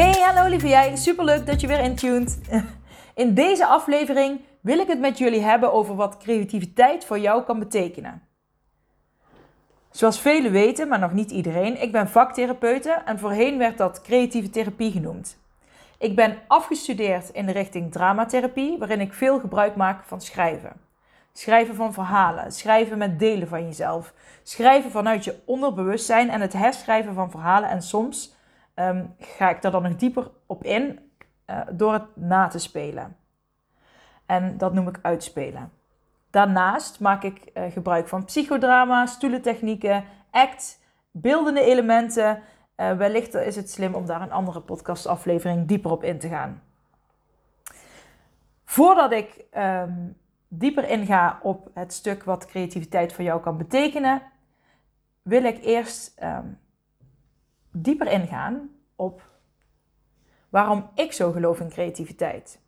Hey, hallo lieve jij. Superleuk dat je weer intuned. In deze aflevering wil ik het met jullie hebben over wat creativiteit voor jou kan betekenen. Zoals velen weten, maar nog niet iedereen, ik ben vaktherapeute en voorheen werd dat creatieve therapie genoemd. Ik ben afgestudeerd in de richting dramatherapie, waarin ik veel gebruik maak van schrijven. Schrijven van verhalen, schrijven met delen van jezelf, schrijven vanuit je onderbewustzijn en het herschrijven van verhalen en soms Ehm, ga ik daar dan nog dieper op in uh, door het na te spelen. En dat noem ik uitspelen. Daarnaast maak ik uh, gebruik van psychodrama, stoelentechnieken, act, beeldende elementen. Uh, wellicht is het slim om daar een andere podcastaflevering dieper op in te gaan. Voordat ik um, dieper inga op het stuk wat creativiteit voor jou kan betekenen, wil ik eerst um, dieper ingaan op waarom ik zo geloof in creativiteit.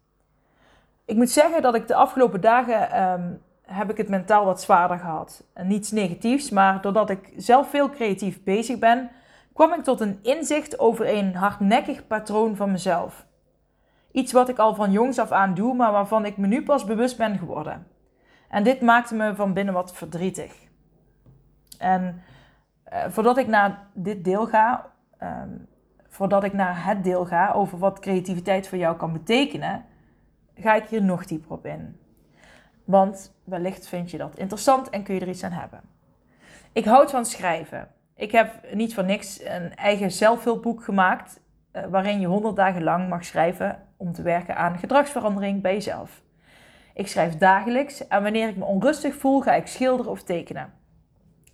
Ik moet zeggen dat ik de afgelopen dagen um, heb ik het mentaal wat zwaarder gehad. En niets negatiefs, maar doordat ik zelf veel creatief bezig ben, kwam ik tot een inzicht over een hardnekkig patroon van mezelf. Iets wat ik al van jongs af aan doe, maar waarvan ik me nu pas bewust ben geworden. En dit maakte me van binnen wat verdrietig. En uh, voordat ik naar dit deel ga, um, voordat ik naar het deel ga over wat creativiteit voor jou kan betekenen, ga ik hier nog dieper op in. Want wellicht vind je dat interessant en kun je er iets aan hebben. Ik houd van schrijven. Ik heb niet voor niks een eigen zelfhulpboek gemaakt, uh, waarin je 100 dagen lang mag schrijven om te werken aan gedragsverandering bij jezelf. Ik schrijf dagelijks en wanneer ik me onrustig voel, ga ik schilderen of tekenen.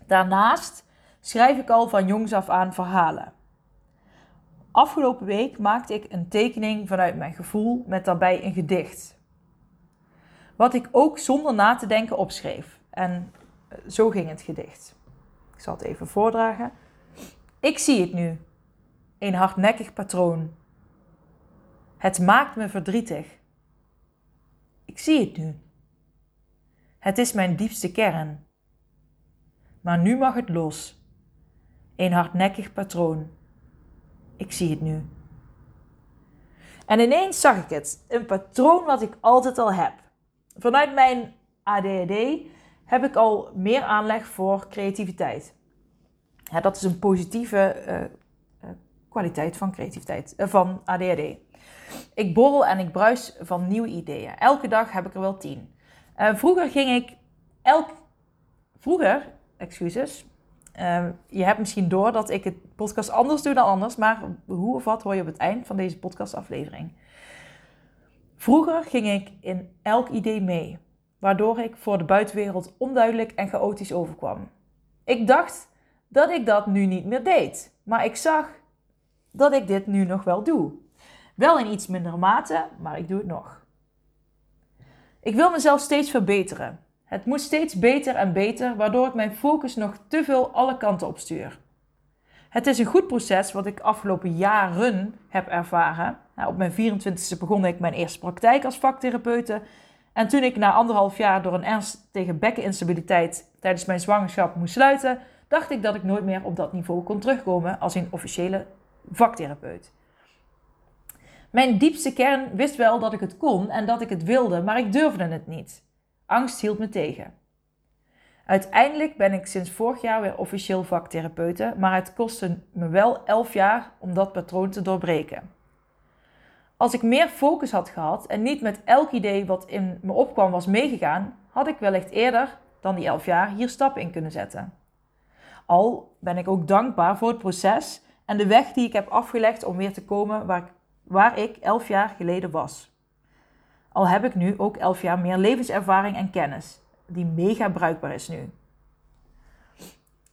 Daarnaast schrijf ik al van jongs af aan verhalen. Afgelopen week maakte ik een tekening vanuit mijn gevoel met daarbij een gedicht. Wat ik ook zonder na te denken opschreef. En eh, zo ging het gedicht. Ik zal het even voordragen. Ik zie het nu. Een hardnekkig patroon. Het maakt me verdrietig. Ik zie het nu. Het is mijn diepste kern. Maar nu mag het los. Een hardnekkig patroon. Ik zie het nu. En ineens zag ik het. Een patroon wat ik altijd al heb. Vanuit mijn ADHD heb ik al meer aanleg voor creativiteit. Ja, dat is een positieve uh, uh, kwaliteit van creativiteit, uh, van ADHD. Ik borrel en ik bruis van nieuwe ideeën. Elke dag heb ik er wel tien. vroeger ging ik elk... Vroeger, excuses, uh, je hebt misschien door dat ik het podcast anders doe dan anders, maar hoe of wat hoor je op het eind van deze podcastaflevering. Vroeger ging ik in elk idee mee, waardoor ik voor de buitenwereld onduidelijk en chaotisch overkwam. Ik dacht dat ik dat nu niet meer deed, maar ik zag dat ik dit nu nog wel doe. Wel in iets mindere mate, maar ik doe het nog. Ik wil mezelf steeds verbeteren. Het moet steeds beter en beter, waardoor ik mijn focus nog te veel alle kanten op stuur. Het is een goed proces wat ik afgelopen jaren heb ervaren. Nou, op mijn 24e begon ik mijn eerste praktijk als vaktherapeute. En toen ik na anderhalf jaar door een ernstige bekkeninstabiliteit tijdens mijn zwangerschap moest sluiten, dacht ik dat ik nooit meer op dat niveau kon terugkomen als een officiële vaktherapeut. Mijn diepste kern wist wel dat ik het kon en dat ik het wilde, maar ik durfde het niet. Angst hield me tegen. Uiteindelijk ben ik sinds vorig jaar weer officieel vaktherapeute, maar het kostte me wel 11 jaar om dat patroon te doorbreken. Als ik meer focus had gehad en niet met elk idee wat in me opkwam was meegegaan, had ik wellicht eerder dan die 11 jaar hier stappen in kunnen zetten. Al ben ik ook dankbaar voor het proces en de weg die ik heb afgelegd om weer te komen waar ik, waar ik 11 jaar geleden was. Al heb ik nu ook 11 jaar meer levenservaring en kennis, die mega bruikbaar is nu.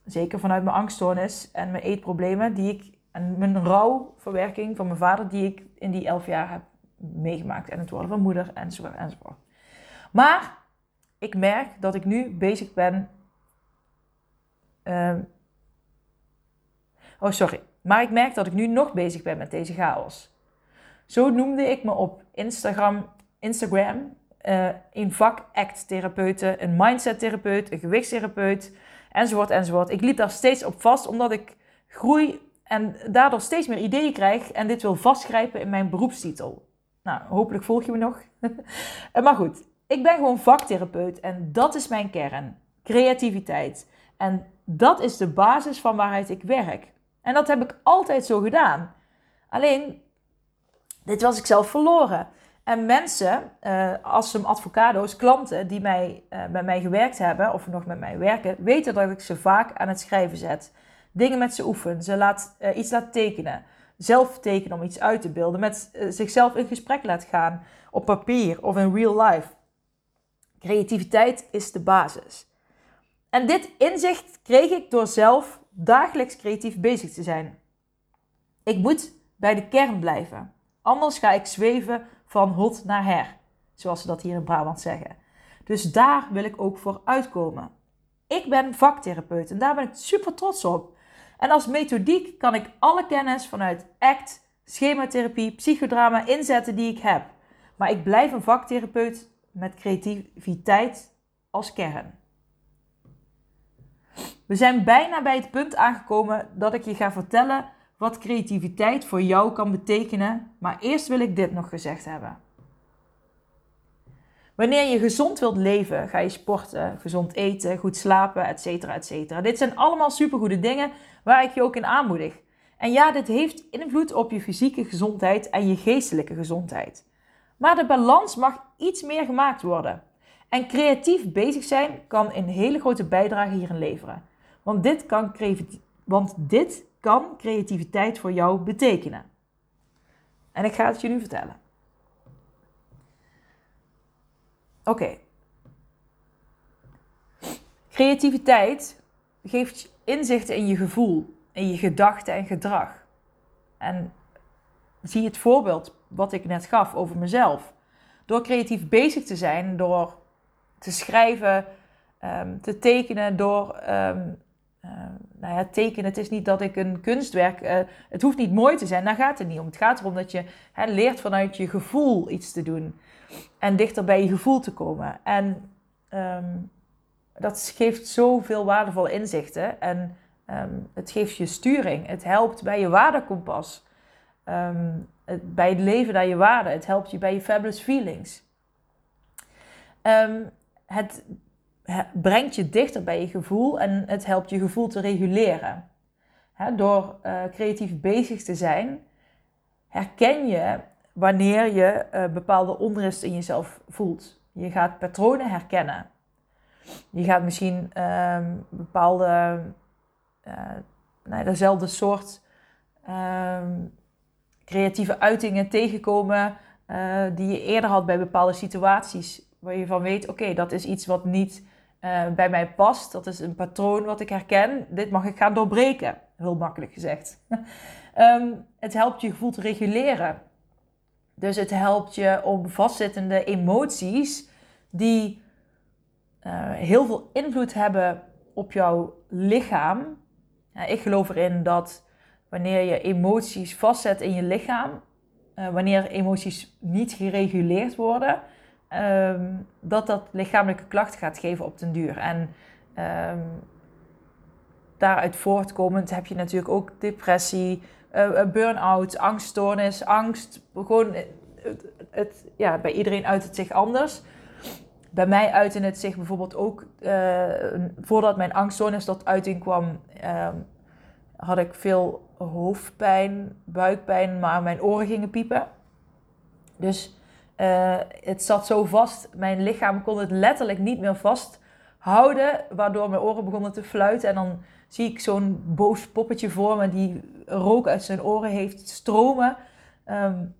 Zeker vanuit mijn angststoornis en mijn eetproblemen, die ik En mijn rouwverwerking van mijn vader, die ik in die elf jaar heb meegemaakt. En het worden van moeder, enzovoort, enzovoort. Maar ik merk dat ik nu bezig ben. Uh, oh, sorry. Maar ik merk dat ik nu nog bezig ben met deze chaos. Zo noemde ik me op Instagram, Instagram uh, een vak act-therapeuten, een mindset-therapeut, een gewichtstherapeut, enzovoort, enzovoort. Ik liep daar steeds op vast, omdat ik groei en daardoor steeds meer ideeën krijg en dit wil vastgrijpen in mijn beroepstitel. Nou, hopelijk volg je me nog. maar goed, ik ben gewoon vaktherapeut en dat is mijn kern. Creativiteit. En dat is de basis van waaruit ik werk. En dat heb ik altijd zo gedaan. Alleen, dit was ik zelf verloren. En mensen, uh, als ze advocado's, klanten die mij, uh, bij mij gewerkt hebben of nog met mij werken, weten dat ik ze vaak aan het schrijven zet. Dingen met ze oefen, ze laat, uh, iets laat tekenen, zelf tekenen om iets uit te beelden, met zichzelf in gesprek laat gaan op papier of in real life. Creativiteit is de basis. En dit inzicht kreeg ik door zelf dagelijks creatief bezig te zijn. Ik moet bij de kern blijven. Anders ga ik zweven van hot naar her, zoals ze dat hier in Brabant zeggen. Dus daar wil ik ook voor uitkomen. Ik ben vaktherapeut en daar ben ik super trots op. En als methodiek kan ik alle kennis vanuit ACT, schematherapie, psychodrama inzetten die ik heb. Maar ik blijf een vaktherapeut met creativiteit als kern. We zijn bijna bij het punt aangekomen dat ik je ga vertellen wat creativiteit voor jou kan betekenen, maar eerst wil ik dit nog gezegd hebben. Wanneer je gezond wilt leven, ga je sporten, gezond eten, goed slapen, etc. etc. Dit zijn allemaal supergoede dingen waar ik je ook in aanmoedig. En ja, dit heeft invloed op je fysieke gezondheid en je geestelijke gezondheid. Maar de balans mag iets meer gemaakt worden. En creatief bezig zijn kan een hele grote bijdrage hierin leveren. Want dit kan, want dit kan creativiteit voor jou betekenen? En ik ga het je nu vertellen. Oké. Creativiteit geeft inzichten in je gevoel, in je gedachten en gedrag. En zie het voorbeeld wat ik net gaf over mezelf. Door creatief bezig te zijn, door te schrijven, um, te tekenen, door um, uh, nou tekenen. Het is niet dat ik een kunstwerk. Uh, het hoeft niet mooi te zijn, daar gaat het niet om. Het gaat erom dat je hè, leert vanuit je gevoel iets te doen. En dichter bij je gevoel te komen. En um, dat geeft zoveel waardevolle inzichten. En um, het geeft je sturing. Het helpt bij je waardekompas. Het, bij het leven naar je waarde. Het helpt je bij je fabulous feelings. het brengt je dichter bij je gevoel en het helpt je gevoel te reguleren. door uh, creatief bezig te zijn, herken je wanneer je uh, bepaalde onrust in jezelf voelt. Je gaat patronen herkennen. Je gaat misschien uh, bepaalde, uh, nou, dezelfde soort ehm, creatieve uitingen tegenkomen die je eerder had bij bepaalde situaties. Waar je van weet, oké, dat is iets wat niet uh, bij mij past. Dat is een patroon wat ik herken. Dit mag ik gaan doorbreken. Heel makkelijk gezegd. um, het helpt je gevoel te reguleren. Dus het helpt je om vastzittende emoties die uh, heel veel invloed hebben op jouw lichaam. Ik geloof erin dat wanneer je emoties vastzet in je lichaam, uh, wanneer emoties niet gereguleerd worden, um, dat dat lichamelijke klachten gaat geven op den duur. En um, daaruit voortkomend heb je natuurlijk ook depressie, uh, burn-out, angststoornis, angst. Gewoon, het, het, ja, bij iedereen uit het zich anders. Bij mij uitte het zich bijvoorbeeld ook, voordat mijn angststoornis tot uiting kwam, um, had ik veel hoofdpijn, buikpijn, maar mijn oren gingen piepen. Dus uh, het zat zo vast, mijn lichaam kon het letterlijk niet meer vasthouden, waardoor mijn oren begonnen te fluiten. En dan zie ik zo'n boos poppetje voor me die rook uit zijn oren heeft stromen. Um,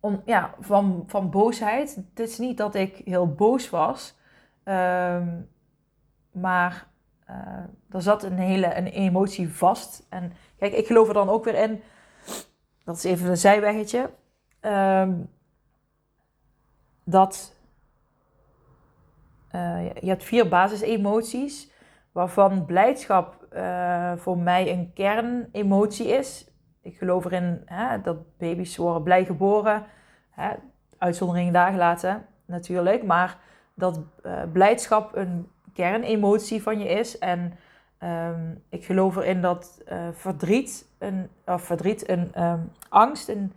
om, ja, van, van boosheid. Het is niet dat ik heel boos was, um, maar uh, er zat een hele een emotie vast. En Kijk, ik geloof er dan ook weer in. Dat is even een zijweggetje. Ehm, dat uh, je hebt vier basisemoties, waarvan blijdschap uh, voor mij een kernemotie is. Ik geloof erin hè, dat baby's worden blij geboren. Hè, uitzonderingen daar gelaten, natuurlijk. Maar dat uh, blijdschap een kernemotie van je is. En um, ik geloof erin dat verdriet, een, of verdriet, een um, angst een,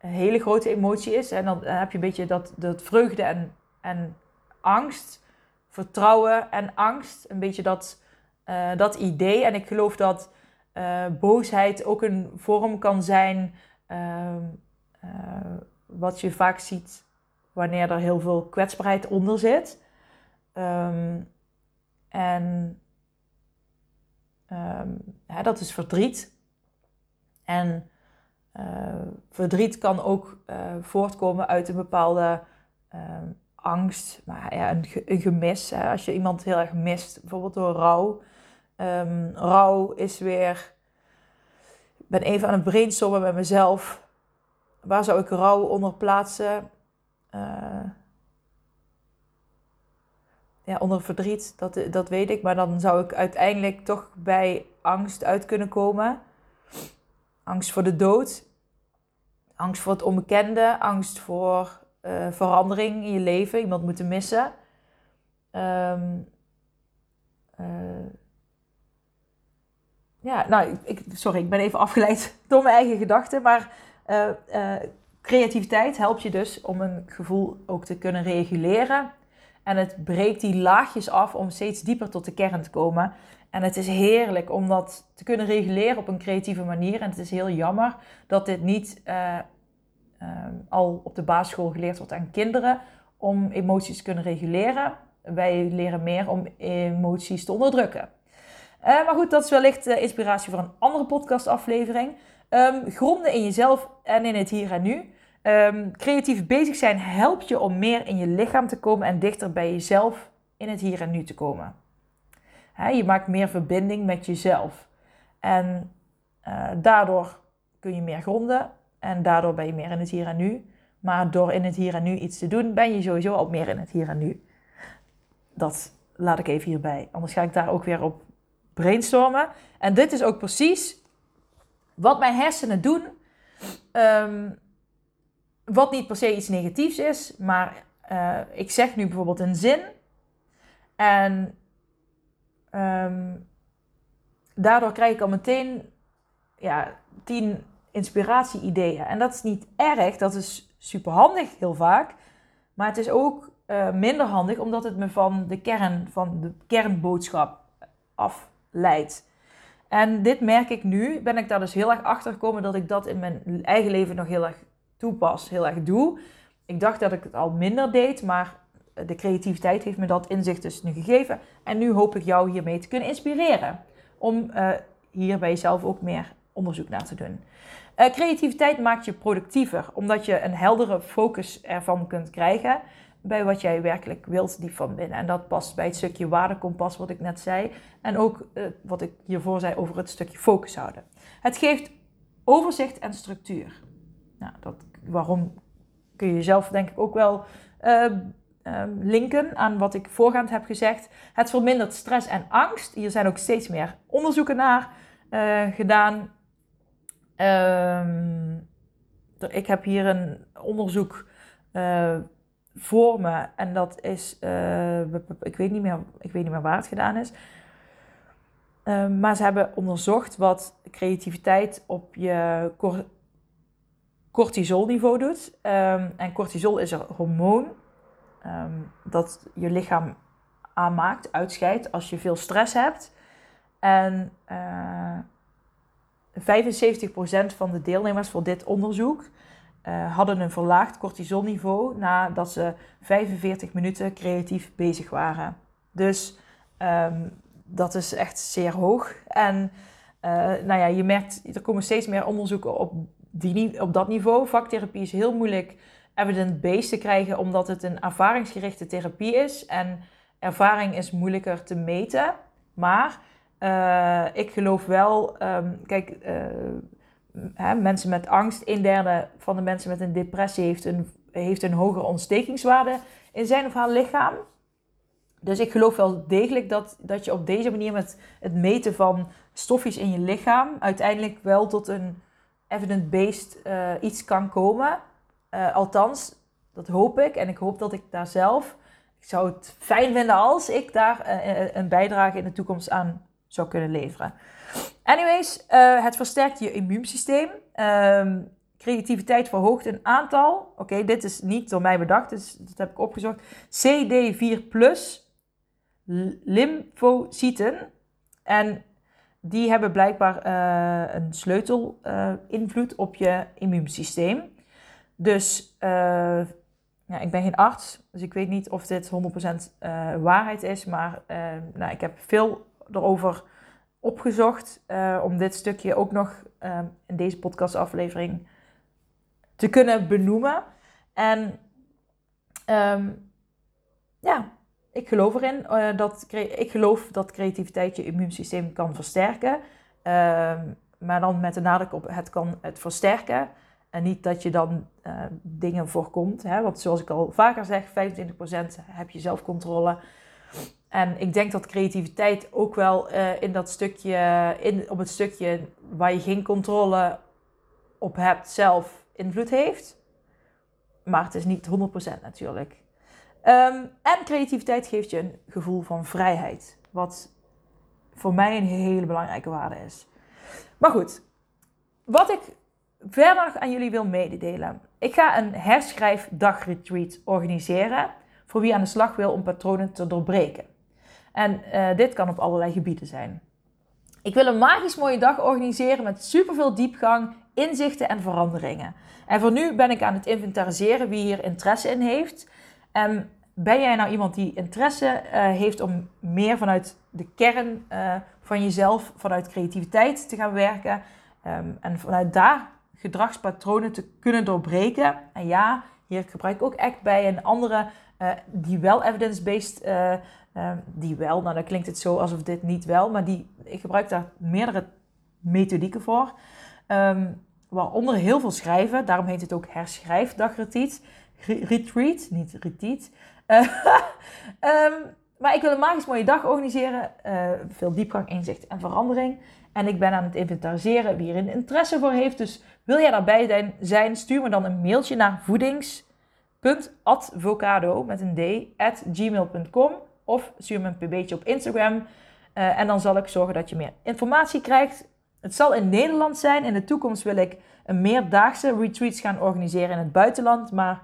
een, hele grote emotie is. En dan heb je een beetje dat, dat vreugde en, en angst, vertrouwen en angst. Een beetje dat, uh, dat idee. En ik geloof dat uh, boosheid ook een vorm kan zijn. Uh, wat je vaak ziet wanneer er heel veel kwetsbaarheid onder zit. Um, en ja, dat is verdriet. En verdriet kan ook voortkomen uit een bepaalde um, angst, maar ja, een, gemis. Hè. Als je iemand heel erg mist, bijvoorbeeld door rouw. Um, rouw is weer. Ik ben even aan het brainstormen met mezelf. Waar zou ik rouw onder plaatsen? Uh, ja, onder verdriet, dat, dat weet ik. Maar dan zou ik uiteindelijk toch bij angst uit kunnen komen. Angst voor de dood. Angst voor het onbekende. Angst voor uh, verandering in je leven, iemand moeten missen. Um, uh, ja, nou, ik, sorry, ik ben even afgeleid door mijn eigen gedachten. Maar uh, creativiteit helpt je dus om een gevoel ook te kunnen reguleren. En het breekt die laagjes af om steeds dieper tot de kern te komen. En het is heerlijk om dat te kunnen reguleren op een creatieve manier. En het is heel jammer dat dit niet Ehm, al op de basisschool geleerd wordt aan kinderen om emoties te kunnen reguleren. Wij leren meer om emoties te onderdrukken. Uh, maar goed, dat is wellicht inspiratie voor een andere podcastaflevering. Um, gronden in jezelf en in het hier en nu. Um, creatief bezig zijn helpt je om meer in je lichaam te komen en dichter bij jezelf in het hier en nu te komen. Je maakt meer verbinding met jezelf. En uh, daardoor kun je meer gronden en daardoor ben je meer in het hier en nu. Maar door in het hier en nu iets te doen, ben je sowieso al meer in het hier en nu. Dat laat ik even hierbij. Anders ga ik daar ook weer op brainstormen. En dit is ook precies wat mijn hersenen doen. Um, wat niet per se iets negatiefs is, maar uh, ik zeg nu bijvoorbeeld een zin. En um, daardoor krijg ik al meteen ja, tien inspiratie-ideeën. En dat is niet erg, dat is super handig heel vaak. Maar het is ook uh, minder handig omdat het me van de kern, van de kernboodschap afleidt. En dit merk ik nu, ben ik daar dus heel erg achter gekomen dat ik dat in mijn eigen leven nog heel erg toepas, heel erg doe. Ik dacht dat ik het al minder deed, maar de creativiteit heeft me dat inzicht dus nu gegeven. En nu hoop ik jou hiermee te kunnen inspireren om uh, hier bij jezelf ook meer onderzoek naar te doen. Uh, creativiteit maakt je productiever, omdat je een heldere focus ervan kunt krijgen bij wat jij werkelijk wilt diep van binnen. En dat past bij het stukje waardekompas wat ik net zei. En ook uh, wat ik hiervoor zei over het stukje focus houden. Het geeft overzicht en structuur. Nou, dat, waarom kun je jezelf denk ik ook wel uh, linken aan wat ik voorgaand heb gezegd. Het vermindert stress en angst. Hier zijn ook steeds meer onderzoeken naar gedaan. Um, ik heb hier een onderzoek uh, voor me en dat is, uh, ik, weet niet meer, ik weet niet meer waar het gedaan is. Uh, maar ze hebben onderzocht wat creativiteit op je cor cortisolniveau doet. En cortisol is een hormoon um, dat je lichaam aanmaakt, uitscheidt als je veel stress hebt. En 75% van de deelnemers voor dit onderzoek uh, hadden een verlaagd cortisolniveau nadat ze 45 minuten creatief bezig waren. Dus um, dat is echt zeer hoog. En uh, nou ja, je merkt, er komen steeds meer onderzoeken op, die, op dat niveau. Vaktherapie is heel moeilijk evidence-based te krijgen, omdat het een ervaringsgerichte therapie is. En ervaring is moeilijker te meten. Maar Uh, ik geloof wel, um, kijk, uh, hè, mensen met angst, een derde van de mensen met een depressie heeft een, heeft een hogere ontstekingswaarde in zijn of haar lichaam. Dus ik geloof wel degelijk dat, dat je op deze manier met het meten van stofjes in je lichaam uiteindelijk wel tot een evidence-based uh, iets kan komen. Althans, dat hoop ik. En ik hoop dat ik daar zelf. Ik zou het fijn vinden als ik daar een bijdrage in de toekomst aan zou kunnen leveren. Anyways, het versterkt je immuunsysteem. Um, creativiteit verhoogt een aantal. Oké, dit is niet door mij bedacht, dus dat heb ik opgezocht. CD4 plus lymfocyten. En die hebben blijkbaar een sleutelinvloed uh, op je immuunsysteem. Dus ja, ik ben geen arts, dus ik weet niet of dit 100% waarheid is. Maar nou, ik heb veel erover opgezocht om dit stukje ook nog in deze podcastaflevering te kunnen benoemen. En um, ja, ik geloof erin dat ik geloof dat creativiteit je immuunsysteem kan versterken. Ehm, maar dan met de nadruk op het kan het versterken. En niet dat je dan dingen voorkomt. Hè? Want zoals ik al vaker zeg, 25% heb je zelfcontrole. En ik denk dat creativiteit ook wel uh, in dat stukje, in, op het stukje waar je geen controle op hebt, zelf invloed heeft. Maar het is niet 100% natuurlijk. Um, en creativiteit geeft je een gevoel van vrijheid. Wat voor mij een hele belangrijke waarde is. Maar goed, wat ik verder aan jullie wil mededelen. Ik ga een herschrijfdagretreat organiseren voor wie aan de slag wil om patronen te doorbreken. En uh, dit kan op allerlei gebieden zijn. Ik wil een magisch mooie dag organiseren met superveel diepgang, inzichten en veranderingen. En voor nu ben ik aan het inventariseren wie hier interesse in heeft. En ben jij nou iemand die interesse uh, heeft om meer vanuit de kern uh, van jezelf, vanuit creativiteit te gaan werken um, en vanuit daar gedragspatronen te kunnen doorbreken? En ja, hier gebruik ik ook ACT bij en andere uh, die wel evidence-based Ehm, die wel, nou dan klinkt het zo alsof dit niet wel, maar die, ik gebruik daar meerdere methodieken voor. Um, waaronder heel veel schrijven, daarom heet het ook herschrijfdagretreat. Retreat, niet retreat. um, maar ik wil een magisch mooie dag organiseren. Uh, veel diepgang, inzicht en verandering. En ik ben aan het inventariseren wie er een interesse voor heeft. Dus wil jij daarbij zijn, stuur me dan een mailtje naar voedings.advocado met een d at gmail.com of stuur me een pb'tje op Instagram. Uh, en dan zal ik zorgen dat je meer informatie krijgt. Het zal in Nederland zijn. In de toekomst wil ik een meerdaagse retreats gaan organiseren in het buitenland. Maar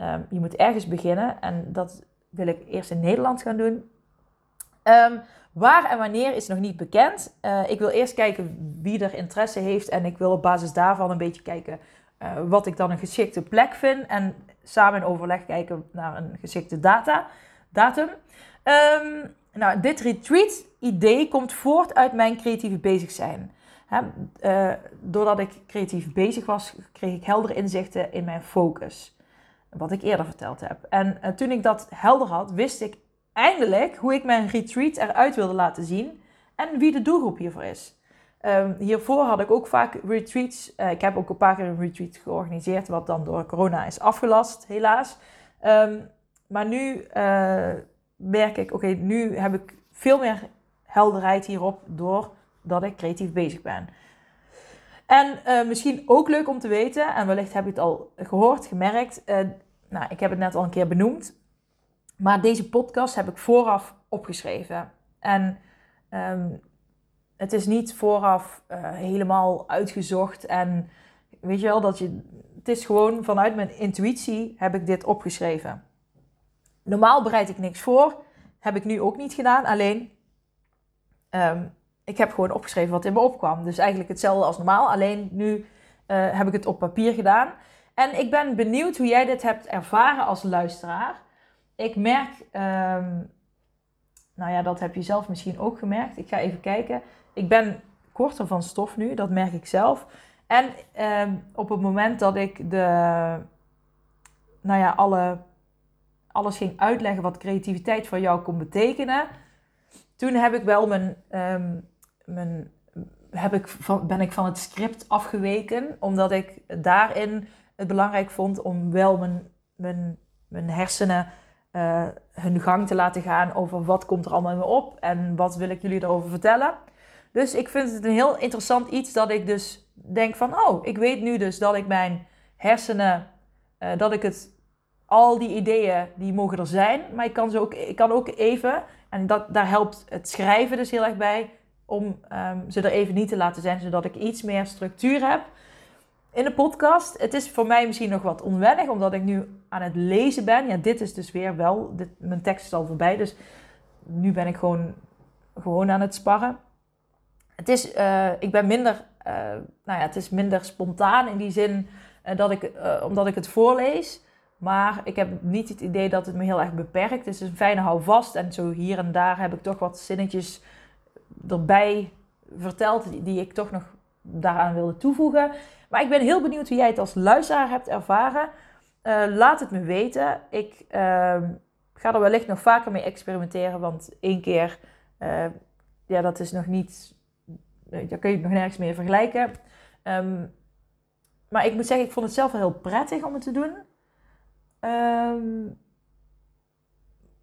uh, je moet ergens beginnen. En dat wil ik eerst in Nederland gaan doen. Um, waar en wanneer is nog niet bekend. Uh, ik wil eerst kijken wie er interesse heeft. En ik wil op basis daarvan een beetje kijken uh, wat ik dan een geschikte plek vind. En samen in overleg kijken naar een geschikte data, datum. Um, nou, dit retreat-idee komt voort uit mijn creatieve bezig zijn. uh, doordat ik creatief bezig was, kreeg ik heldere inzichten in mijn focus. Wat ik eerder verteld heb. En uh, toen ik dat helder had, wist ik eindelijk hoe ik mijn retreat eruit wilde laten zien en wie de doelgroep hiervoor is. Um, hiervoor had ik ook vaak retreats. Uh, ik heb ook een paar keer een retreat georganiseerd, wat dan door corona is afgelast, helaas. Um, maar nu merk ik, oké, nu heb ik veel meer helderheid hierop doordat ik creatief bezig ben. En misschien ook leuk om te weten, en wellicht heb je het al gehoord, gemerkt. Nou, ik heb het net al een keer benoemd. Maar deze podcast heb ik vooraf opgeschreven. En um, het is niet vooraf uh, helemaal uitgezocht. En weet je wel, dat je, het is gewoon vanuit mijn intuïtie heb ik dit opgeschreven. Normaal bereid ik niks voor. Heb ik nu ook niet gedaan. Alleen, um, ik heb gewoon opgeschreven wat in me opkwam. Dus eigenlijk hetzelfde als normaal. Alleen nu uh, heb ik het op papier gedaan. En ik ben benieuwd hoe jij dit hebt ervaren als luisteraar. Ik merk, um, nou ja, dat heb je zelf misschien ook gemerkt. Ik ga even kijken. Ik ben korter van stof nu, dat merk ik zelf. En um, op het moment dat ik de, nou ja, alle alles ging uitleggen wat creativiteit voor jou kon betekenen, toen heb ik wel mijn, ehm, mijn heb ik van, ben ik van het script afgeweken, omdat ik daarin het belangrijk vond om wel mijn, mijn, mijn hersenen uh, hun gang te laten gaan over wat komt er allemaal in me op en wat wil ik jullie erover vertellen. Dus ik vind het een heel interessant iets dat ik dus denk van, oh, ik weet nu dus dat ik mijn hersenen, uh, dat ik het, al die ideeën, die mogen er zijn, maar ik kan, ze ook, ik kan ook even, en dat, daar helpt het schrijven dus heel erg bij, om um, ze er even niet te laten zijn, zodat ik iets meer structuur heb in de podcast. Het is voor mij misschien nog wat onwennig, omdat ik nu aan het lezen ben. Ja, dit is dus weer wel, mijn tekst is al voorbij, dus nu ben ik gewoon, gewoon aan het sparren. Het is, uh, ik ben minder, uh, nou ja, het is minder spontaan in die zin uh, dat ik, omdat ik het voorlees. Maar ik heb niet het idee dat het me heel erg beperkt. Het is een fijne houvast en zo hier en daar heb ik toch wat zinnetjes erbij verteld die ik toch nog daaraan wilde toevoegen. Maar ik ben heel benieuwd hoe jij het als luisteraar hebt ervaren. Uh, laat het me weten. Ik uh, ga er wellicht nog vaker mee experimenteren, want één keer, uh, ja, dat is nog niet, daar kun je het nog nergens mee vergelijken. Um, maar ik moet zeggen, ik vond het zelf wel heel prettig om het te doen. Um,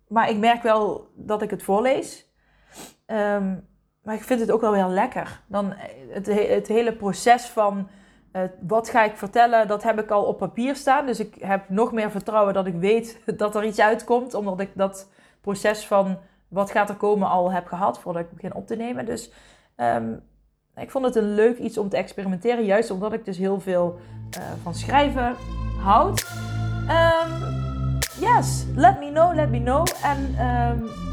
maar ik merk wel dat ik het voorlees. Maar ik vind het ook wel heel lekker. Dan het, het hele proces van uh, wat ga ik vertellen, dat heb ik al op papier staan. Dus ik heb nog meer vertrouwen dat ik weet dat er iets uitkomt. Omdat ik dat proces van wat gaat er komen al heb gehad voordat ik begin op te nemen. Dus um, ik vond het een leuk iets om te experimenteren. Juist omdat ik dus heel veel uh, van schrijven houd. Um, yes, let me know, let me know. En ja,